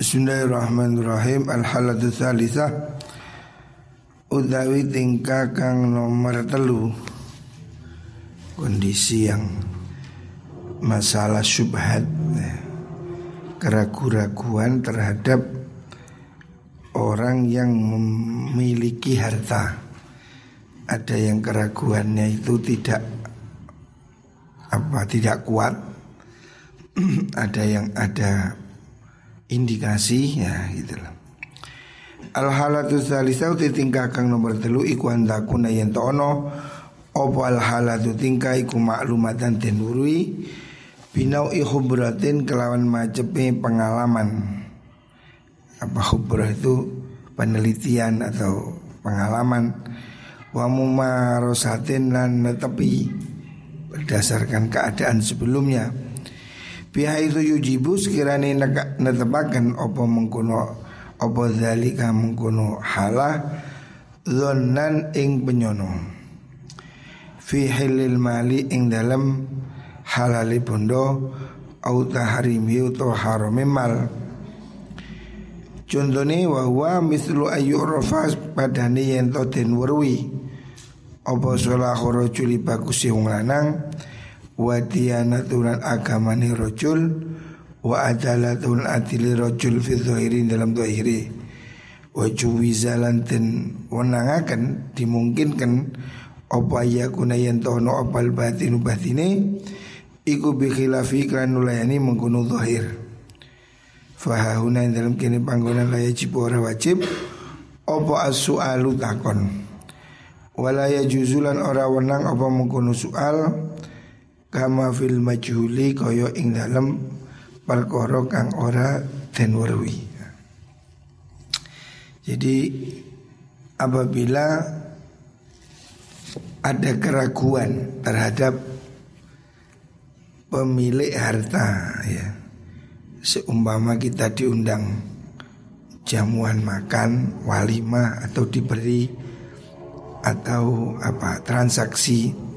Bismillahirrahmanirrahim. Al-halatu thalithah Utawi tingkah kang nomor telu. Kondisi yang Masalah syubhat. Keraguan-raguan terhadap Orang yang memiliki harta. Ada yang keraguannya itu tidak Apa tidak kuat. Ada yang ada indikasi ya gitu loh. Al halatu salisa uti tingkah kang nomor telu iku antakuna yen ono. Opo al halatu tingkah iku maklumatan den urui binau ihubratin kelawan macepe pengalaman. Apa hubrah itu penelitian atau pengalaman. Wa mumarosatin lan netepi berdasarkan keadaan sebelumnya Biha itu yujibu sekiranya netepakan opo mengkuno opo zalika mengkuno halah zonan ing penyono. Fi hilil mali ing dalam halali bondo au taharimi utawa harame mal. Contohnya wa mislu ayu rofas padani to den werwi. Apa salahu rajuli bagus wong lanang wa diyanatulan agamani rojul wa adalatun adili rojul fi zahirin dalam zahiri wa juwizalan ten wenangaken dimungkinkan apa yakuna yen tono opal batinu batine iku bi khilafi kan nulayani zahir dalam kini panggonan layajib ora wajib apa as-su'alu takon. Wala juzulan ora wenang apa mengkono soal kama fil majhuli kaya ing dalem perkara kang ora den werwi. Jadi apabila ada keraguan terhadap pemilik harta ya seumpama kita diundang jamuan makan walimah atau diberi atau apa transaksi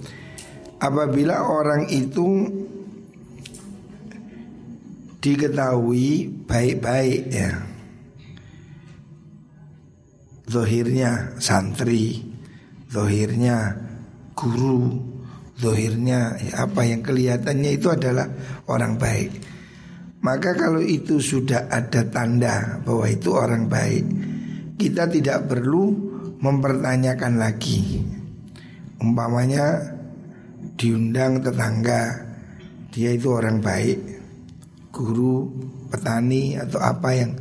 apabila orang itu diketahui baik-baik ya. Zohirnya santri Zohirnya guru Zohirnya ya, apa yang kelihatannya itu adalah orang baik. Maka kalau itu sudah ada tanda bahwa itu orang baik Kita tidak perlu mempertanyakan lagi. Umpamanya diundang tetangga. Dia itu orang baik guru petani atau apa yang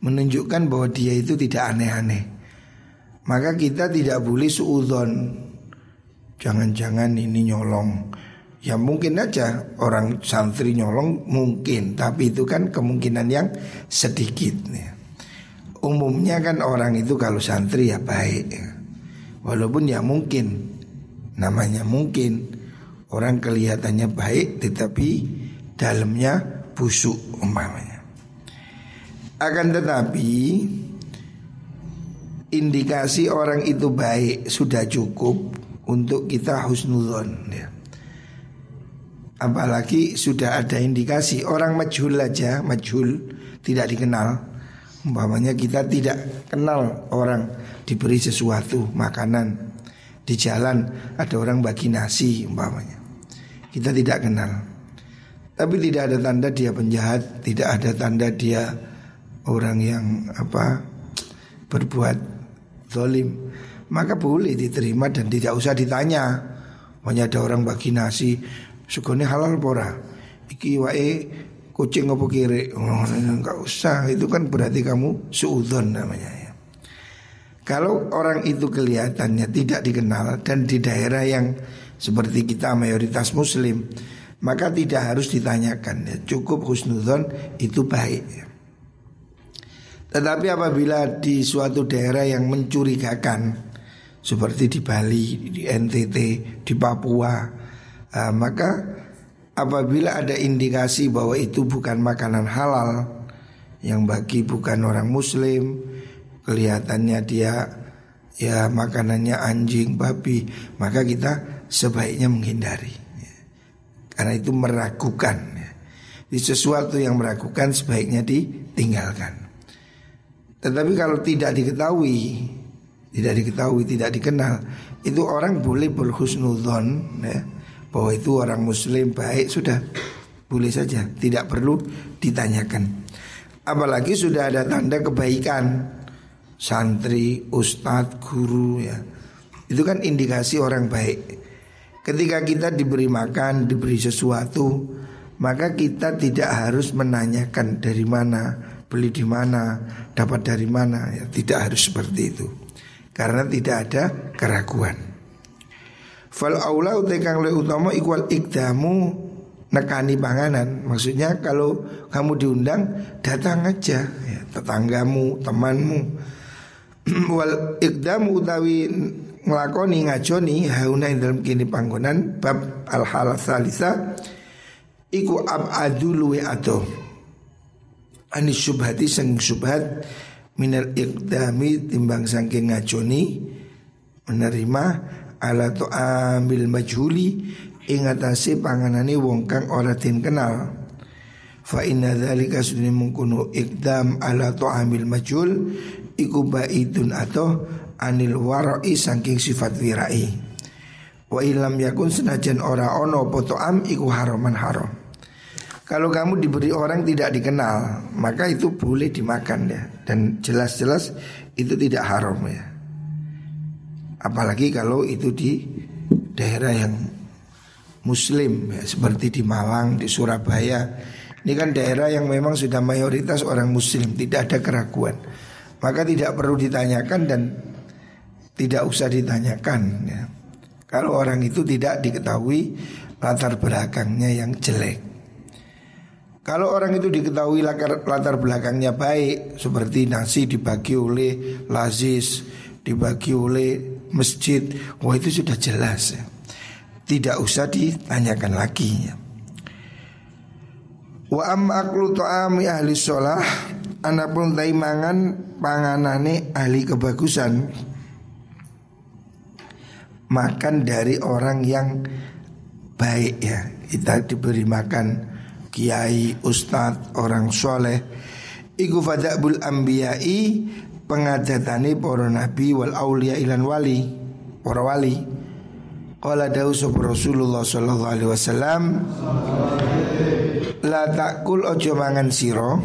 menunjukkan bahwa dia itu tidak aneh-aneh. Maka kita tidak boleh suudon jangan-jangan ini nyolong. Ya mungkin aja orang santri nyolong mungkin. Tapi itu kan kemungkinan yang sedikit ya. umumnya kan orang itu kalau santri ya baik. Walaupun ya mungkin. Namanya mungkin Orang kelihatannya baik tetapi dalamnya busuk umpamanya. Akan tetapi indikasi orang itu baik sudah cukup untuk kita husnuzon ya. Apalagi sudah ada indikasi orang majhul aja, majhul tidak dikenal. Umpamanya kita tidak kenal orang diberi sesuatu makanan di jalan ada orang bagi nasi umpamanya. Kita tidak kenal. Tapi tidak ada tanda dia penjahat, tidak ada tanda dia orang yang apa berbuat zalim. Maka boleh diterima dan tidak usah ditanya. Hanya ada orang bagi nasi, sugone halal pora. Iki wae kucing apa kiri oh, enggak usah itu kan berarti kamu suudon namanya ya. Kalau orang itu kelihatannya tidak dikenal dan di daerah yang seperti kita mayoritas muslim, maka tidak harus ditanyakan ya. Cukup husnudon itu baik ya. Tetapi apabila di suatu daerah yang mencurigakan seperti di Bali, di NTT, di Papua, uh, maka apabila ada indikasi bahwa itu bukan makanan halal yang bagi bukan orang muslim, kelihatannya dia ya makanannya anjing, babi, maka kita sebaiknya menghindari. Karena itu meragukan. Di sesuatu yang meragukan sebaiknya di, tinggalkan. Tetapi kalau tidak diketahui, tidak diketahui, tidak dikenal, itu orang boleh berhusnudzon ya, bahwa itu orang muslim baik sudah boleh saja, tidak perlu ditanyakan. Apalagi sudah ada tanda kebaikan santri, ustadz, guru ya. Itu kan indikasi orang baik. Ketika kita diberi makan, diberi sesuatu, maka kita tidak harus menanyakan dari mana, beli di mana, dapat dari mana, ya tidak harus seperti itu. Karena tidak ada keraguan. Fal aula utekang le utama ikwal ikdamu nekani panganan. Maksudnya kalau kamu diundang datang aja ya, tetanggamu, temanmu. Wal ikdamu utawi ngelakoni ngajoni hauna ing dalam kini panggonan bab al hal salisa iku abadu luwe ato ani syubhati sang syubhat minal ikdami timbang sangking ngajoni menerima ala to ambil majhuli ingatasi panganani wong kang ora tin kenal. Fa inna dzalika sunni mungkunu ikdam ala to ambil majhul iku baidun atau anil warai saking sifat wirai. Wa ilam yakun senajan ora ono poto am iku haraman haram. Kalau kamu diberi orang tidak dikenal maka itu boleh dimakan ya. Dan jelas-jelas itu tidak haram ya. Apalagi kalau itu di daerah yang muslim ya, seperti di Malang di Surabaya. Ini kan daerah yang memang sudah mayoritas orang muslim tidak ada keraguan. Maka tidak perlu ditanyakan dan tidak usah ditanyakan ya. Kalau orang itu tidak diketahui latar belakangnya yang jelek. Kalau orang itu diketahui latar belakangnya baik Seperti nasi dibagi oleh lazis Dibagi oleh masjid Wah itu sudah jelas ya. Tidak usah ditanyakan lagi ya. Wa am aklu ta'ami ahli sholah Anapun taimangan panganane ahli kebagusan makan dari orang yang baik ya. Kita diberi makan kiai, ustadz, orang soleh. Iku fadabul ambiyai pengadatani para nabi wal aulia ilan wali, para wali. Qala dausub Rasulullah sallallahu alaihi wasallam La takul ojo mangan siro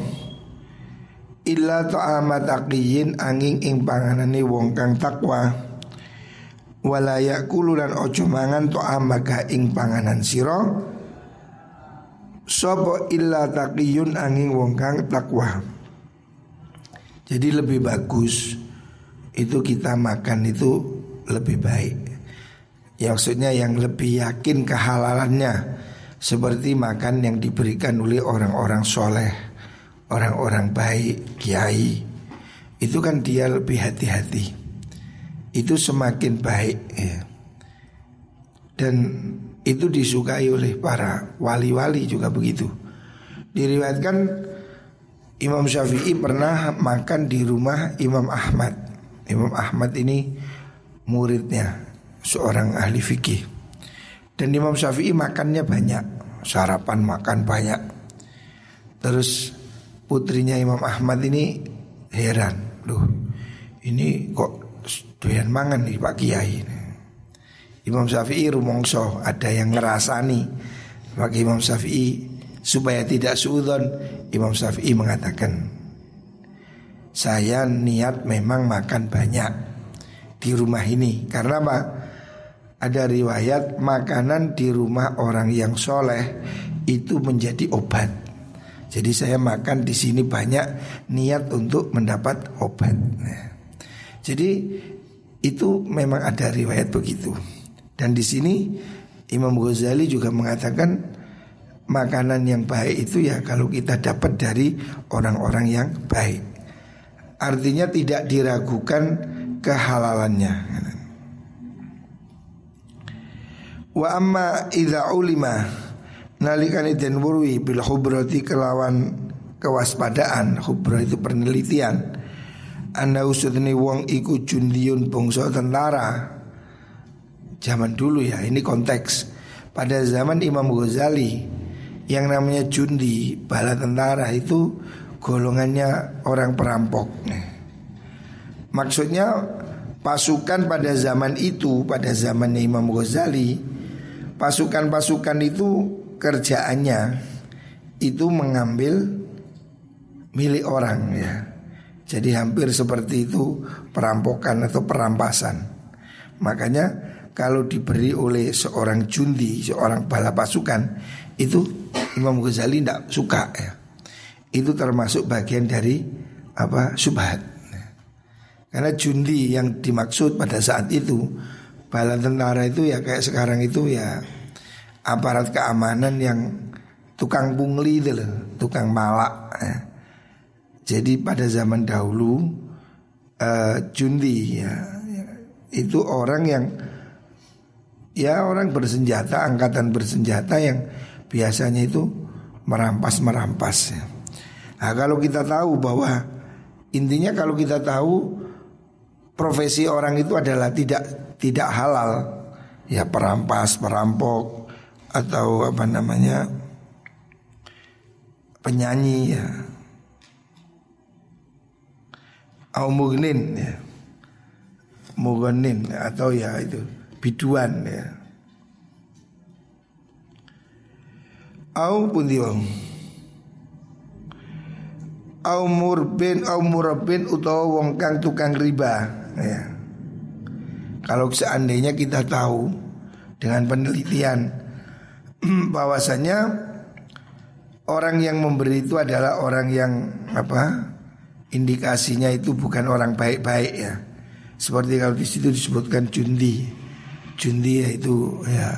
Illa ta'amat aqiyin angin ing panganani wong kang takwa walaya kululan ojo mangan to amaga ing panganan siro sopo illa takiyun angin wong kang takwa. Jadi lebih bagus itu kita makan itu lebih baik. Ya maksudnya yang lebih yakin kehalalannya. Seperti makan yang diberikan oleh orang-orang soleh orang-orang baik kiai. Itu kan dia lebih hati-hati itu semakin baik ya. Dan itu disukai oleh para wali-wali juga begitu. Diriwayatkan Imam Syafi'i pernah makan di rumah Imam Ahmad. Imam Ahmad ini muridnya seorang ahli fikih. Dan Imam Syafi'i makannya banyak, sarapan makan banyak. Terus putrinya Imam Ahmad ini heran, loh ini kok doyan mangan nih Pak Kiai. Imam Syafi'i rumongso ada yang ngerasani bagi Imam Syafi'i supaya tidak suudon Imam Syafi'i mengatakan saya niat memang makan banyak di rumah ini karena apa? Ada riwayat makanan di rumah orang yang soleh itu menjadi obat. Jadi saya makan di sini banyak niat untuk mendapat obat. Nah, jadi itu memang ada riwayat begitu. Dan di sini Imam Ghazali juga mengatakan makanan yang baik itu ya kalau kita dapat dari orang-orang yang baik. Artinya tidak diragukan kehalalannya. Wa amma idza ulima nalikani den wurwi bil hubrati kelawan kewaspadaan, hubra itu penelitian anda usutni wong iku jundiun bongso tentara Zaman dulu ya ini konteks Pada zaman Imam Ghazali Yang namanya jundi bala tentara itu golongannya orang perampok. Maksudnya pasukan pada zaman itu, pada zaman Imam Ghazali, pasukan-pasukan itu kerjaannya itu mengambil milik orang ya. Jadi hampir seperti itu perampokan atau perampasan. Makanya kalau diberi oleh seorang jundi, seorang bala pasukan, itu Imam Ghazali tidak suka ya. Itu termasuk bagian dari apa subhat. Karena jundi yang dimaksud pada saat itu bala tentara itu ya kayak sekarang itu ya aparat keamanan yang tukang pungli itu loh, tukang malak. Ya. Jadi pada zaman dahulu uh, jundi ya, ya itu orang yang ya orang bersenjata, angkatan bersenjata yang biasanya itu merampas-merampas ya. Nah, kalau kita tahu bahwa intinya kalau kita tahu profesi orang itu adalah tidak tidak halal, ya perampas, perampok atau apa namanya penyanyi ya. Au mugnin ya. Mugnin atau ya itu biduan ya. Au pundi wong. Au murbin au murabin utawa wong kang tukang riba ya. Kalau seandainya kita tahu dengan penelitian bahwasanya orang yang memberi itu adalah orang yang apa indikasinya itu bukan orang baik-baik ya. Seperti kalau di situ disebutkan jundi. Jundi yaitu ya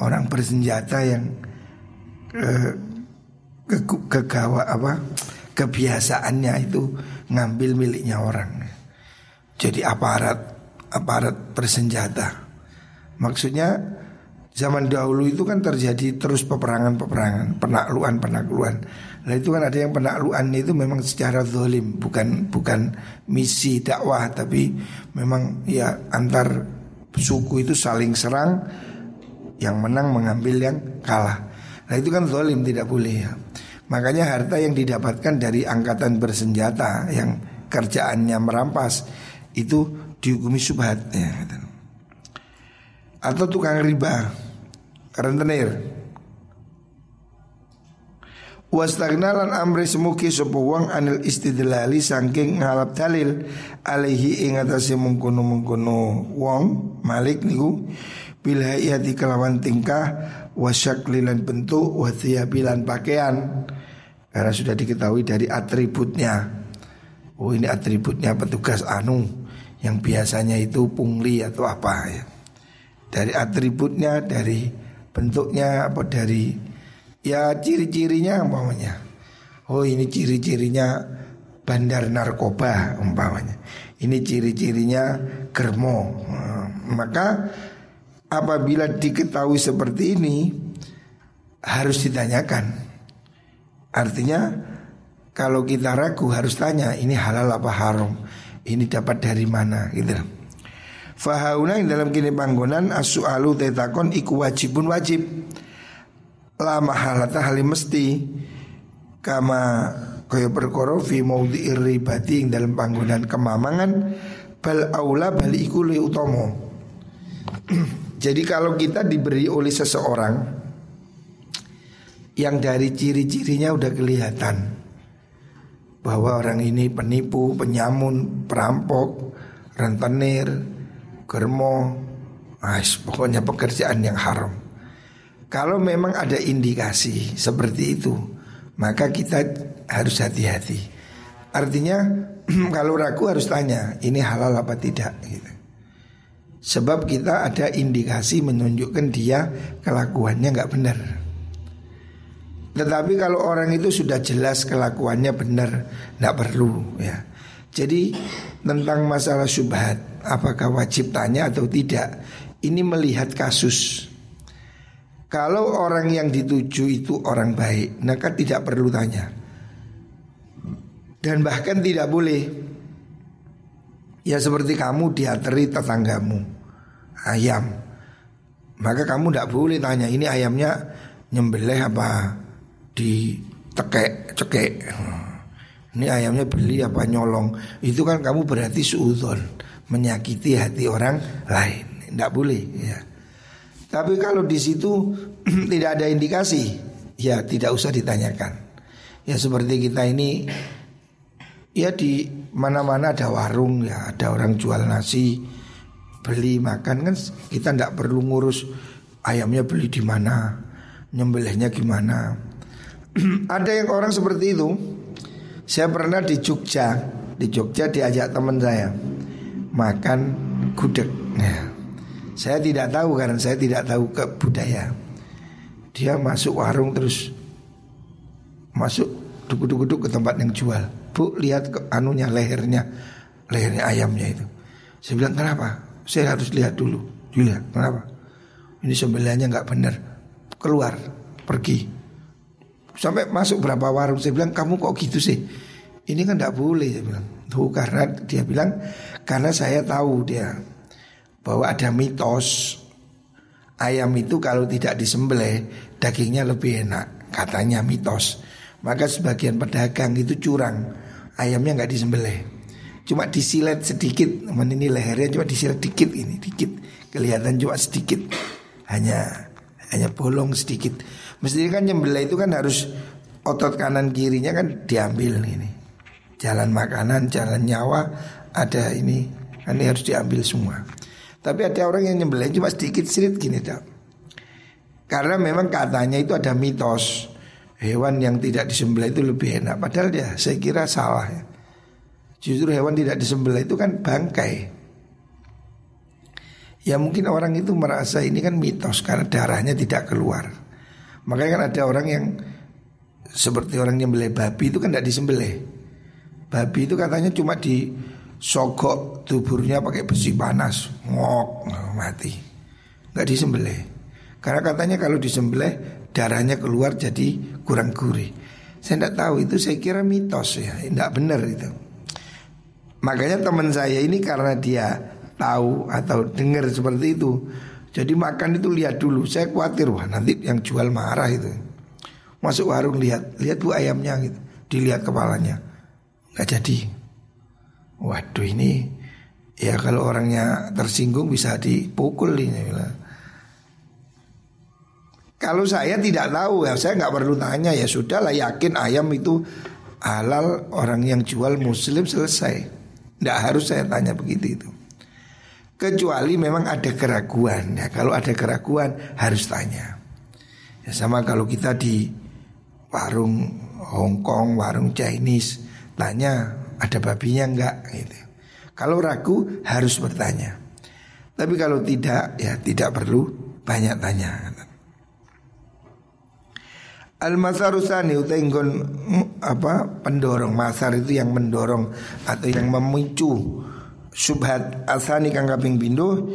orang bersenjata yang eh, ke, kegawa apa kebiasaannya itu ngambil miliknya orang. Jadi aparat aparat bersenjata. Maksudnya zaman dahulu itu kan terjadi terus peperangan-peperangan, penaklukan-penaklukan. Nah itu kan ada yang penaklukan itu memang secara zolim, bukan bukan misi dakwah, tapi memang ya antar suku itu saling serang, yang menang mengambil yang kalah. Nah itu kan zolim tidak boleh ya. Makanya harta yang didapatkan dari angkatan bersenjata yang kerjaannya merampas itu dihukumi subhat ya. Atau tukang riba rentenir Wastagnalan amri semuki sapa wong anil istidlali saking ngalap dalil. Alaihi ing atase mengkono-mengkono wong malik niku ia kelawan tingkah wasyaklilan bentuk wathiyabilan pakaian. Karena sudah diketahui dari atributnya. Oh ini atributnya petugas anu yang biasanya itu pungli atau apa ya. Dari atributnya dari bentuknya apa dari Ya ciri-cirinya umpamanya. Oh ini ciri-cirinya bandar narkoba umpamanya. Ini ciri-cirinya germo. Nah, Maka apabila diketahui seperti ini Harus ditanyakan. Artinya kalau kita ragu harus tanya ini halal apa haram? Ini dapat dari mana? Gitu. Fahauna yang dalam kini panggonan As-su'alu tetakon iku wajibun wajib la mahalata halim mesti kama kaya perkara fi maudhi'ir ribati dalam panggonan kemamangan bal aula bal iku utama jadi kalau kita diberi oleh seseorang yang dari ciri-cirinya udah kelihatan bahwa orang ini penipu, penyamun, perampok, rentenir, germo, ah, pokoknya pekerjaan yang haram. Kalau memang ada indikasi seperti itu, maka kita harus hati-hati. Artinya kalau ragu harus tanya, ini halal apa tidak gitu. Sebab kita ada indikasi menunjukkan dia kelakuannya nggak benar. Tetapi kalau orang itu sudah jelas kelakuannya benar, nggak perlu ya. Jadi tentang masalah syubhat, apakah wajib tanya atau tidak, ini melihat kasus. Kalau orang yang dituju itu orang baik, maka tidak perlu tanya. Dan bahkan tidak boleh. Ya seperti kamu diateri tetanggamu ayam. Maka kamu tidak boleh tanya ini ayamnya nyembelih apa di tekek cekek. Ini ayamnya beli apa nyolong Itu kan kamu berarti suudon Menyakiti hati orang lain Tidak boleh ya Tapi kalau di situ tidak ada indikasi Ya tidak usah ditanyakan Ya seperti kita ini Ya di mana-mana ada warung ya Ada orang jual nasi Beli makan kan kita tidak perlu ngurus Ayamnya beli di mana Nyembelihnya gimana Ada yang orang seperti itu saya pernah di Jogja, di Jogja diajak teman saya makan gudeg. Ya. Saya tidak tahu karena saya tidak tahu ke budaya. Dia masuk warung terus masuk duduk-duduk ke tempat yang jual. Bu lihat ke anunya lehernya, lehernya ayamnya itu. Saya bilang kenapa? Saya harus lihat dulu. Julia, kenapa? Ini sembelihannya nggak benar. Keluar, pergi. Sampai masuk berapa warung saya bilang kamu kok gitu sih? Ini kan tidak boleh saya bilang. Tuh karena dia bilang karena saya tahu dia bahwa ada mitos ayam itu kalau tidak disembelih dagingnya lebih enak katanya mitos. Maka sebagian pedagang itu curang ayamnya nggak disembelih. Cuma disilet sedikit, teman ini lehernya cuma disilet dikit ini, dikit kelihatan cuma sedikit, hanya hanya bolong sedikit. Mestinya kan nyembelih itu kan harus otot kanan kirinya kan diambil ini. Jalan makanan, jalan nyawa ada ini, kan ini harus diambil semua. Tapi ada orang yang nyembelih cuma sedikit sedikit gini tak. Karena memang katanya itu ada mitos hewan yang tidak disembelih itu lebih enak. Padahal dia saya kira salah ya. Justru hewan tidak disembelih itu kan bangkai. Ya mungkin orang itu merasa ini kan mitos karena darahnya tidak keluar. Makanya kan ada orang yang seperti orang beli babi itu kan tidak disembelih. Babi itu katanya cuma disogok tuburnya pakai besi panas, ngok mati, nggak disembelih. Karena katanya kalau disembelih darahnya keluar jadi kurang gurih. Saya tidak tahu itu saya kira mitos ya, tidak benar itu. Makanya teman saya ini karena dia tahu atau dengar seperti itu, jadi makan itu lihat dulu. Saya khawatir wah nanti yang jual marah itu. Masuk warung lihat, lihat bu ayamnya gitu. Dilihat kepalanya. Nggak jadi. Waduh ini ya kalau orangnya tersinggung bisa dipukul ini. Kalau saya tidak tahu ya saya nggak perlu tanya ya sudah lah yakin ayam itu halal orang yang jual muslim selesai. Tidak harus saya tanya begitu itu. Kecuali memang ada keraguan ya Kalau ada keraguan harus tanya ya, Sama kalau kita di warung Hong Kong, warung Chinese Tanya ada babinya enggak? Gitu. Kalau ragu harus bertanya. Tapi kalau tidak ya tidak perlu banyak tanya. Al-masarusani utenggon apa pendorong. Masar itu yang mendorong atau yang memicu subhat asani kang kaping pindho.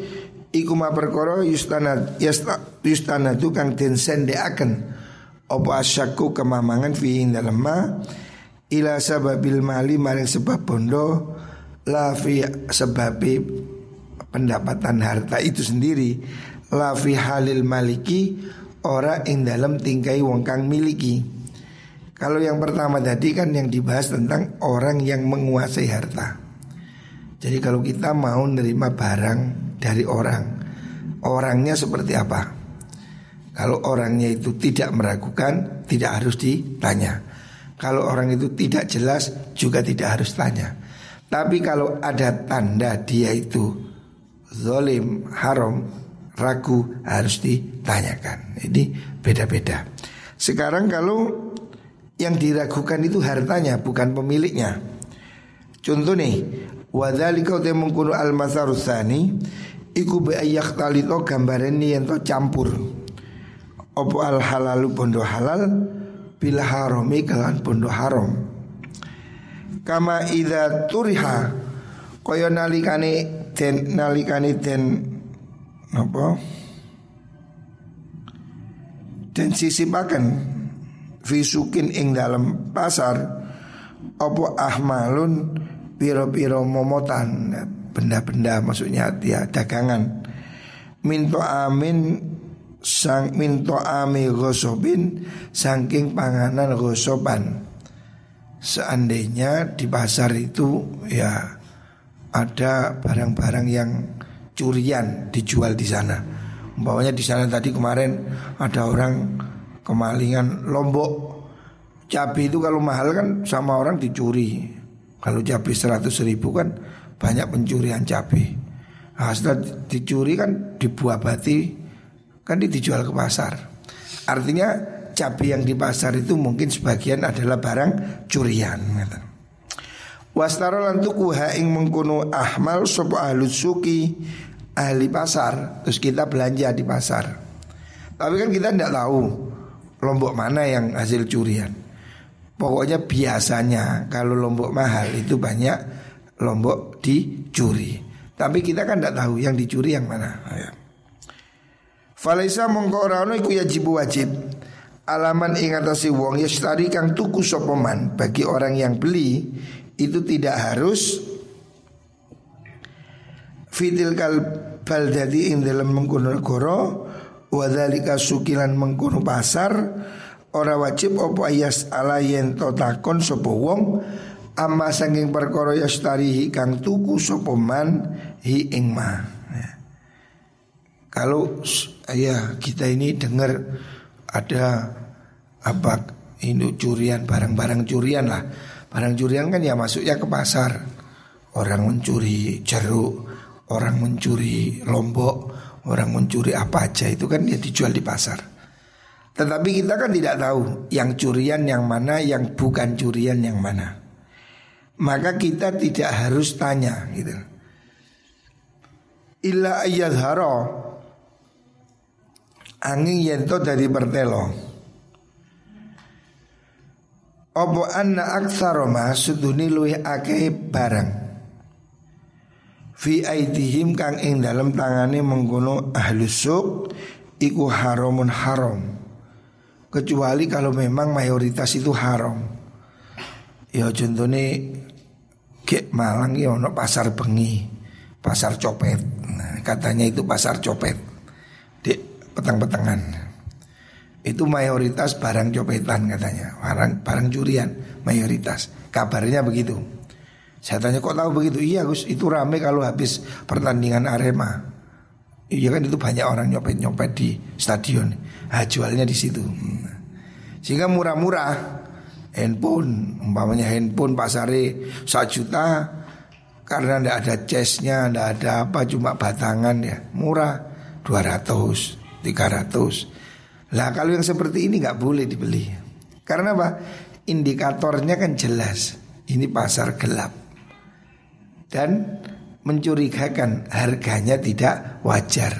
Iku ma perkara yustana yasta yustana tu kang den sendeaken. Asyaku kemamangan fi ing dalem ma ila sababil mali maring sebab bondo la fi sebabi pendapatan harta itu sendiri la fi halil maliki ora ing dalam tingkai wong kang miliki kalau yang pertama tadi kan yang dibahas tentang orang yang menguasai harta. Jadi kalau kita mau nerima barang dari orang, orangnya seperti apa? Kalau orangnya itu tidak meragukan, tidak harus ditanya. Kalau orang itu tidak jelas, juga tidak harus tanya. Tapi kalau ada tanda dia itu zolim, haram, ragu, harus ditanyakan. Ini beda-beda. Sekarang kalau yang diragukan itu hartanya, bukan pemiliknya. Contoh nih, Wadzalika te mengkuno al masarusani iku be ayak talito gambareni yang campur. Opo al halalu bondo halal bila harami kelan bondo haram. Kama ida turiha kaya nalikane den nalikane den apa? Den sisipaken visukin ing dalam pasar opo ahmalun piro-piro momotan benda-benda maksudnya dia dagangan minto amin sang minto ami gosobin saking panganan gosoban seandainya di pasar itu ya ada barang-barang yang curian dijual di sana. Umpamanya di sana tadi kemarin ada orang kemalingan lombok cabai itu kalau mahal kan sama orang dicuri. Kalau cabai 100 ribu kan banyak pencurian cabai. Nah, setelah dicuri kan dibuah kan dijual ke pasar. Artinya cabai yang di pasar itu mungkin sebagian adalah barang curian. Wastaro lantuku ing mengkuno ahmal sopo ahlu suki ahli pasar terus kita belanja di pasar. Tapi kan kita tidak tahu lombok mana yang hasil curian. Pokoknya biasanya kalau lombok mahal itu banyak lombok dicuri. Tapi kita kan tidak tahu yang dicuri yang mana. Falaisa mongko ora ono iku yajib wajib. Alaman ingatasi wong yastari kang tuku sopoman bagi orang yang beli itu tidak harus fitil kal baldadi ing dalam mengkono negara wadhalika sukilan mengkono pasar ora wajib opo ayas ala yen takon sapa wong amma saking perkara yastarihi kang tuku sapa man hi ing ma. Kalau ya kita ini dengar ada apa ini curian barang-barang curian lah. Barang curian kan ya masuknya ke pasar. Orang mencuri jeruk Orang mencuri lombok Orang mencuri apa aja Itu kan ya dijual di pasar. Tetapi kita kan tidak tahu Yang curian yang mana Yang bukan curian yang mana. Maka kita tidak harus tanya gitu. Illa haro Angin yento dari pertelo. Opo anna aksaro ma suduni luwih akeh barang? Fi aidihim kang ing dalam tangane mengkono ahlus suk Iku haramun haram. Kecuali kalau memang mayoritas itu haram. Ya contohnya Kayak Malang ya ono pasar bengi Pasar copet. Nah, Katanya itu pasar copet petang-petangan. Itu mayoritas barang copetan katanya. Barang barang curian mayoritas. Kabarnya begitu. Saya tanya kok tahu begitu? Iya Gus itu rame kalau habis pertandingan Arema. Iya kan itu banyak orang nyopet nyopet di stadion. Nah, jualnya di situ. Sehingga murah-murah. Handphone umpamanya handphone pasare satu juta karena tidak ada chestnya tidak ada apa cuma batangan ya. Murah 200 300 lah kalau yang seperti ini nggak boleh dibeli. Karena apa? Indikatornya kan jelas. Ini pasar gelap. Dan mencurigakan harganya tidak wajar.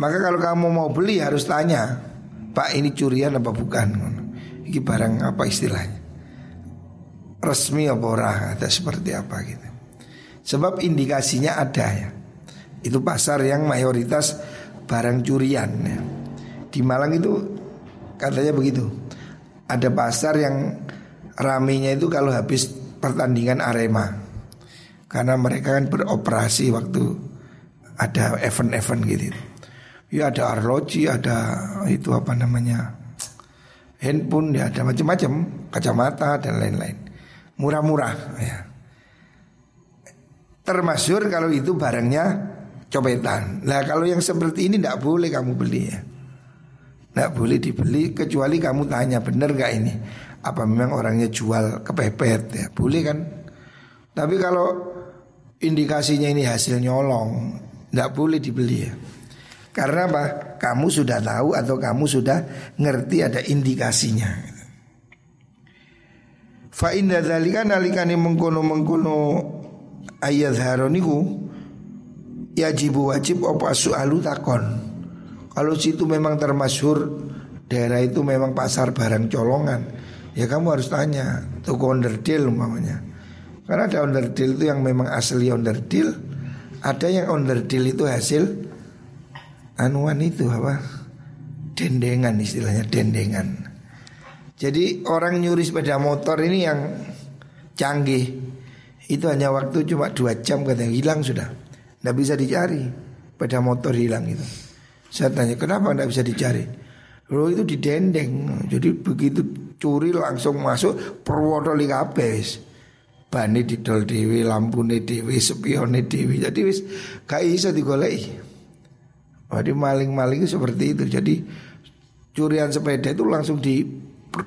Maka kalau kamu mau beli harus tanya, Pak ini curian apa bukan? Ini barang apa istilahnya? Resmi apa ora ada seperti apa gitu. Sebab indikasinya ada ya. Itu pasar yang mayoritas barang curian ya. Di Malang itu katanya begitu. Ada pasar yang ramenya itu kalau habis pertandingan Arema. Karena mereka kan beroperasi waktu ada event-event gitu. Ya ada arloji, ada itu apa namanya handphone, ya ada macam-macam, kacamata dan lain-lain. Murah-murah ya. Termasuk kalau itu barangnya copetan. Nah kalau yang seperti ini tidak boleh kamu beli ya. Tidak boleh dibeli kecuali kamu tanya benar gak ini Apa memang orangnya jual kepepet ya Boleh kan Tapi kalau indikasinya ini hasil nyolong Tidak boleh dibeli ya Karena apa? Kamu sudah tahu atau kamu sudah ngerti ada indikasinya Fa inda dzalika nalikane mengkono-mengkono ayat haroniku yajibu wajib apa soalu takon kalau situ memang termasyur daerah itu memang pasar barang colongan, ya kamu harus tanya toko onderdil umpamanya. Karena ada onderdil itu yang memang asli onderdil, ada yang onderdil itu hasil anuan itu apa? Dendengan istilahnya dendengan. Jadi orang nyuri sepeda motor ini yang canggih itu hanya waktu cuma dua jam katanya hilang sudah, tidak bisa dicari sepeda motor hilang itu. Saya tanya kenapa tidak bisa dicari Loh itu didendeng Jadi begitu curi langsung masuk perwodoli kabeh wis. Bani didol dewi, lampune dewi, sepione dewi. Jadi wis gak iso digoleki. Jadi maling-maling seperti itu. Jadi curian sepeda itu langsung di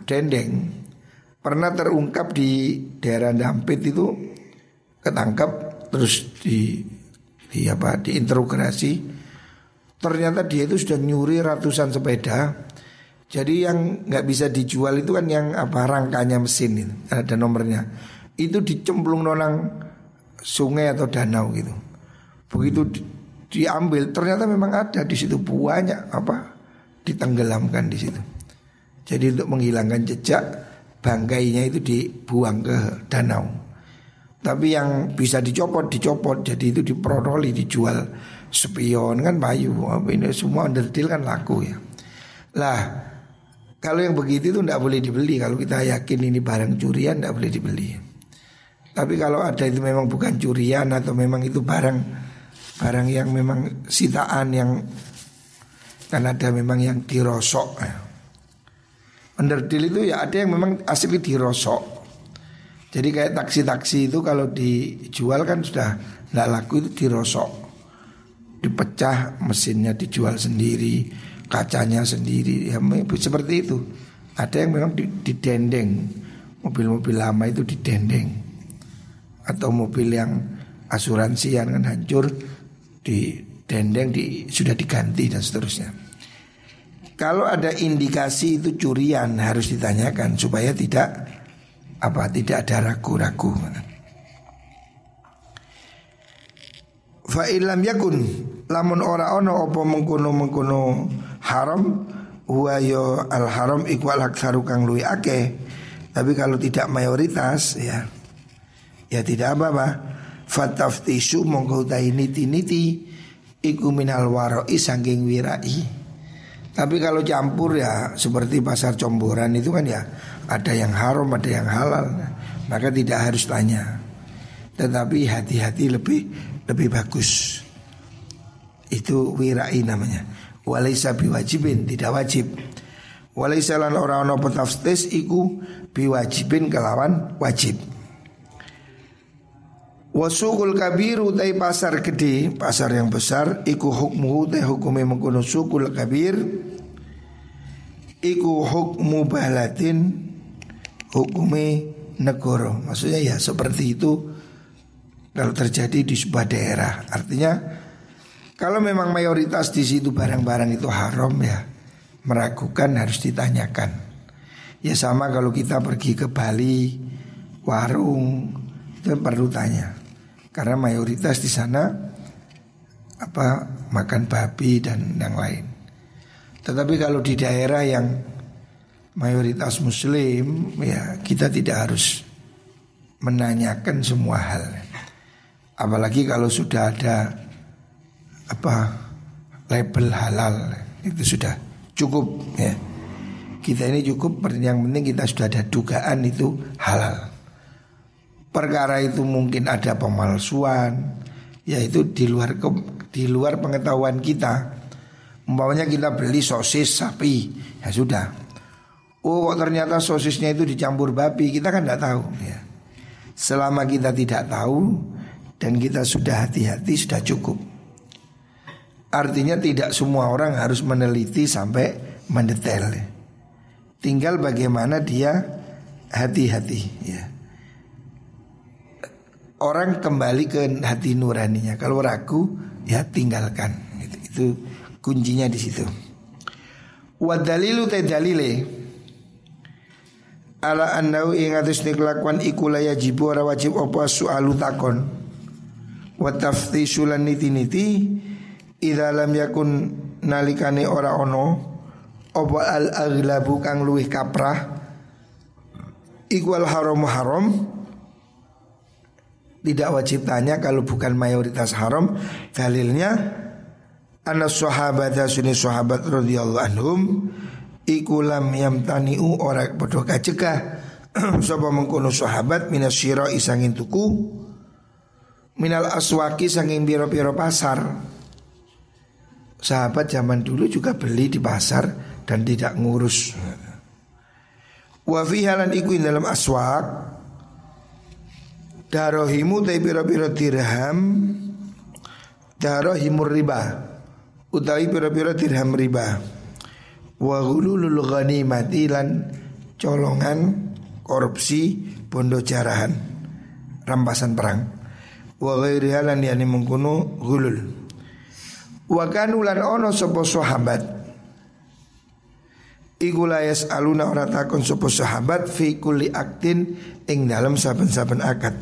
dendeng. Pernah terungkap di daerah Dampit itu ketangkap terus di di apa diinterogasi ternyata dia itu sudah nyuri ratusan sepeda jadi yang nggak bisa dijual itu kan yang apa rangkanya mesin itu ada nomornya. Itu dicemplung nonang sungai atau danau gitu. Begitu di, diambil ternyata memang ada di situ banyak apa ditenggelamkan di situ. Jadi untuk menghilangkan jejak bangkainya itu dibuang ke danau. Tapi yang bisa dicopot dicopot jadi itu diprotoli dijual spion kan payu. Ini semua underdeal kan laku ya. Lah kalau yang begitu itu tidak boleh dibeli. Kalau kita yakin ini barang curian tidak boleh dibeli. Tapi kalau ada itu memang bukan curian atau memang itu barang barang yang memang sitaan yang kan ada memang yang dirosok. Underdeal itu ya ada yang memang asli dirosok. Jadi kayak taksi-taksi itu kalau dijual kan sudah tidak laku itu dirosok. Dipecah mesinnya dijual sendiri kacanya sendiri. Ya seperti itu. Ada yang memang didendeng. Mobil-mobil lama itu didendeng. Atau mobil yang asuransi yang kan hancur didendeng di sudah diganti dan seterusnya. Kalau ada indikasi itu curian harus ditanyakan supaya tidak apa tidak ada ragu-ragu. Fa ilam yakun lamun ora ono opo mengkono mengkono haram huwa yo al haram iku al aktsaru kang luwi. Tapi kalau tidak mayoritas ya ya tidak apa-apa. Fataftisu mongko utahi niti-niti iku minal waroi sangking wirai. Tapi kalau campur ya seperti pasar comboran itu kan ya ada yang haram ada yang halal. Maka tidak harus tanya. Tetapi hati-hati lebih lebih bagus. Itu wirai namanya walaisa biwajibin tidak wajib walaisa lan ora ana petaftis iku biwajibin kelawan wajib Wasukul kabiru tai pasar gede Pasar yang besar Iku hukmu tai hukumnya mengkono sukul kabir Iku hukmu balatin Hukumnya negoro Maksudnya ya seperti itu Kalau terjadi di sebuah daerah Artinya kalau memang mayoritas di situ barang-barang itu haram ya meragukan harus ditanyakan. Ya sama kalau kita pergi ke Bali, warung itu perlu tanya. Karena mayoritas di sana apa makan babi dan yang lain. Tetapi kalau di daerah yang mayoritas muslim ya kita tidak harus menanyakan semua hal. Apalagi kalau sudah ada apa label halal itu sudah cukup ya. Kita ini cukup yang penting kita sudah ada dugaan itu halal. Perkara itu mungkin ada pemalsuan, yaitu di luar ke, di luar pengetahuan kita. Umpamanya kita beli sosis sapi, ya sudah. Oh kok ternyata sosisnya itu dicampur babi, kita kan tidak tahu ya. Selama kita tidak tahu dan kita sudah hati-hati sudah cukup. Artinya tidak semua orang harus meneliti sampai mendetail. Tinggal bagaimana dia hati-hati ya. Orang kembali ke hati nuraninya. Kalau ragu ya tinggalkan. Itu, kuncinya di situ. Wadalilu te dalile ala annau ing atus kelakuan iku la ora wajib apa soalu takon. Wa taftishu niti-niti Idza yakun nalikane ora ono apa al aglabu kang luwih kaprah ikwal haram haram. Tidak wajib tanya kalau bukan mayoritas haram. Dalilnya anas sahabat sunni sahabat radhiyallahu anhum iku lam yamtaniu ora padha kacegah sapa mengkono sahabat minas syira isangin tuku minal aswaki sanging biro-biro pasar. Sahabat zaman dulu juga beli di pasar dan tidak ngurus. Wa fi halan iku dalam aswak Darohimu te pira-pira dirham Darohimur riba Utawi pira-pira dirham riba Wa hululul ghanimati lan colongan korupsi bondo jarahan rampasan perang. Wa ghairi halan yani mengkuno gulul wa kanulan ono sapa sahabat. Iku layas aluna ora takon sapa sahabat fi kulli aktin ing dalam saben-saben akad.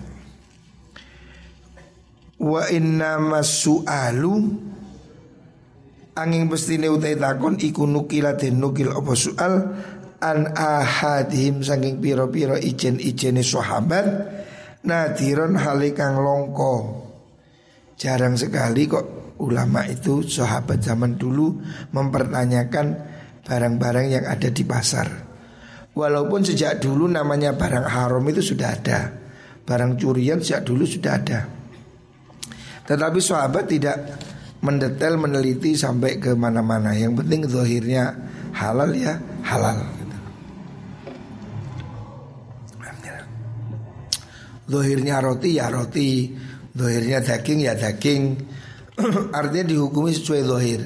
Wa inna masu'alu angin bestine utai takon iku nukila den nukil apa soal an ahadihim saking piro-piro ijen-ijene sahabat nadiron halikang longko. Jarang sekali kok ulama itu sahabat zaman dulu mempertanyakan barang-barang yang ada di pasar. Walaupun sejak dulu namanya barang haram itu sudah ada. Barang curian sejak dulu sudah ada. Tetapi sahabat tidak mendetail meneliti sampai ke mana-mana. Yang penting zahirnya halal ya halal. Zahirnya roti ya roti, zahirnya daging ya daging. Artinya dihukumi sesuai zahir.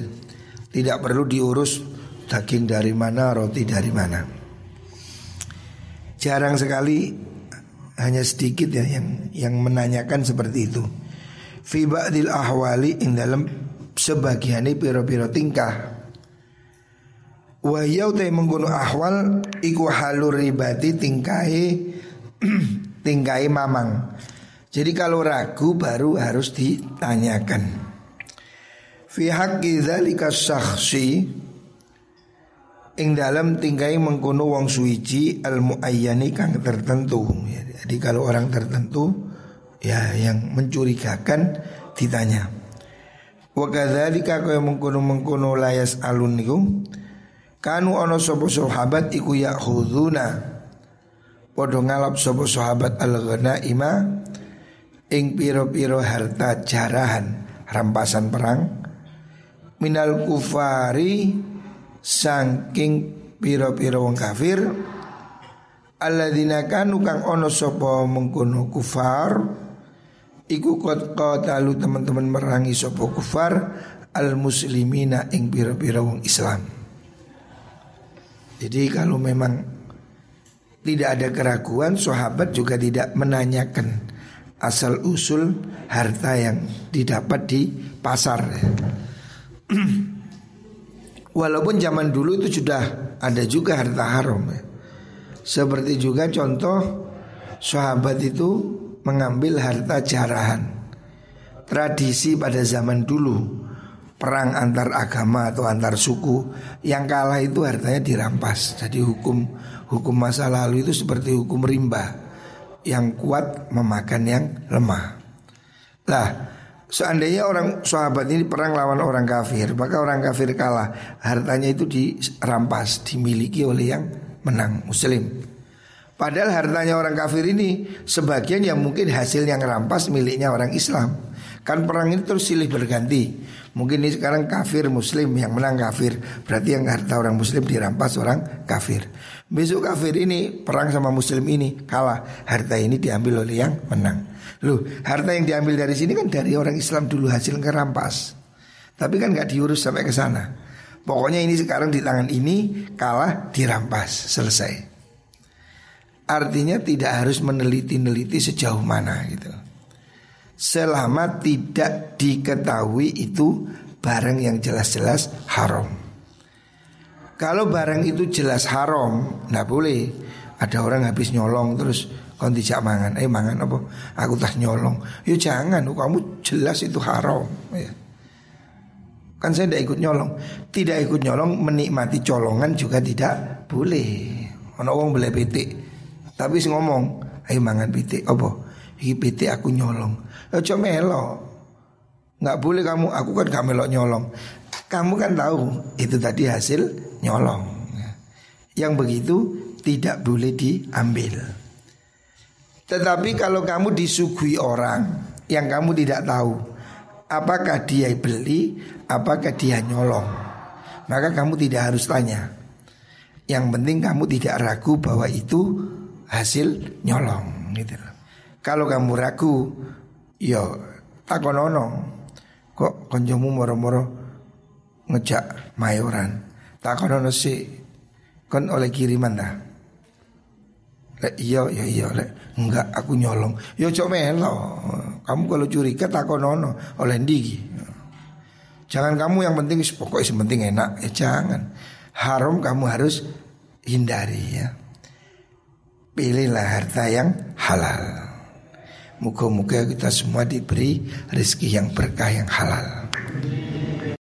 Tidak perlu diurus daging dari mana, roti dari mana. Jarang sekali hanya sedikit ya yang yang menanyakan seperti itu. Fi ba'dil ahwali dalam sebagian piro-piro tingkah. Wa yau te mengguno ahwal iku halur ribati tingkai tingkai mamang. Jadi kalau ragu baru harus ditanyakan. Fi haqqi dzalika syakhsi ing dalam tinggai mengkono wong suici al muayyani kang tertentu. Jadi kalau orang tertentu ya yang mencurigakan ditanya. Wa kadzalika kaya mengkono-mengkono layas alun niku kanu ana sapa sahabat iku yakhuduna padha ngalap sapa sahabat al ima ing piro-piro harta jarahan rampasan perang minal kufari saking pira-pira wong kafir alladzina kanu kang ono sapa mengkono kufar iku qad qatalu teman-teman merangi sapa kufar al muslimina ing pira-pira wong Islam jadi kalau memang tidak ada keraguan sahabat juga tidak menanyakan asal usul harta yang didapat di pasar Walaupun zaman dulu itu sudah ada juga harta haram. Seperti juga contoh sahabat itu mengambil harta jarahan. Tradisi pada zaman dulu Perang antar agama atau antar suku Yang kalah itu hartanya dirampas. Jadi hukum hukum masa lalu itu seperti hukum rimba Yang kuat memakan yang lemah. Lah Seandainya orang sahabat ini perang lawan orang kafir, maka orang kafir kalah, hartanya itu dirampas, dimiliki oleh yang menang muslim. Padahal hartanya orang kafir ini sebagian yang mungkin hasil yang rampas miliknya orang Islam. Kan perang ini terus silih berganti. Mungkin ini sekarang kafir muslim yang menang kafir, berarti yang harta orang muslim dirampas orang kafir. Besok kafir ini perang sama muslim ini kalah, harta ini diambil oleh yang menang. Loh, harta yang diambil dari sini kan dari orang Islam dulu hasil kerampas. Tapi kan nggak diurus sampai ke sana. Pokoknya ini sekarang di tangan ini kalah dirampas, selesai. Artinya tidak harus meneliti-neliti sejauh mana gitu. Selama tidak diketahui itu barang yang jelas-jelas haram. Kalau barang itu jelas haram, nggak boleh. Ada orang habis nyolong terus Kon tidak mangan, eh mangan apa? Aku tak nyolong. Ya jangan, kamu jelas itu haram. Ya. Kan saya tidak ikut nyolong. Tidak ikut nyolong menikmati colongan juga tidak boleh. Ono wong boleh pitik. Tapi sih ngomong, ayo mangan pitik apa? Iki pitik aku nyolong. Cuma melo. Nggak boleh kamu, aku kan gak melok nyolong. Kamu kan tahu itu tadi hasil nyolong. Yang begitu tidak boleh diambil. Tetapi kalau kamu disuguhi orang yang kamu tidak tahu apakah dia beli, apakah dia nyolong, maka kamu tidak harus tanya. Yang penting kamu tidak ragu bahwa itu hasil nyolong gitu. Kalau kamu ragu, yo takonono. Kok konjomu moro-moro ngejak mayoran. Takonono sih kon oleh kiriman dah. Lek iya ya iya lek enggak aku nyolong. Yo cok melo. Kamu kalau curiga takonono oleh ndigi. Jangan kamu yang penting pokoknya yang penting enak. Ya jangan. Haram kamu harus hindari ya. Pilihlah harta yang halal. Muka-muka kita semua diberi rezeki yang berkah yang halal.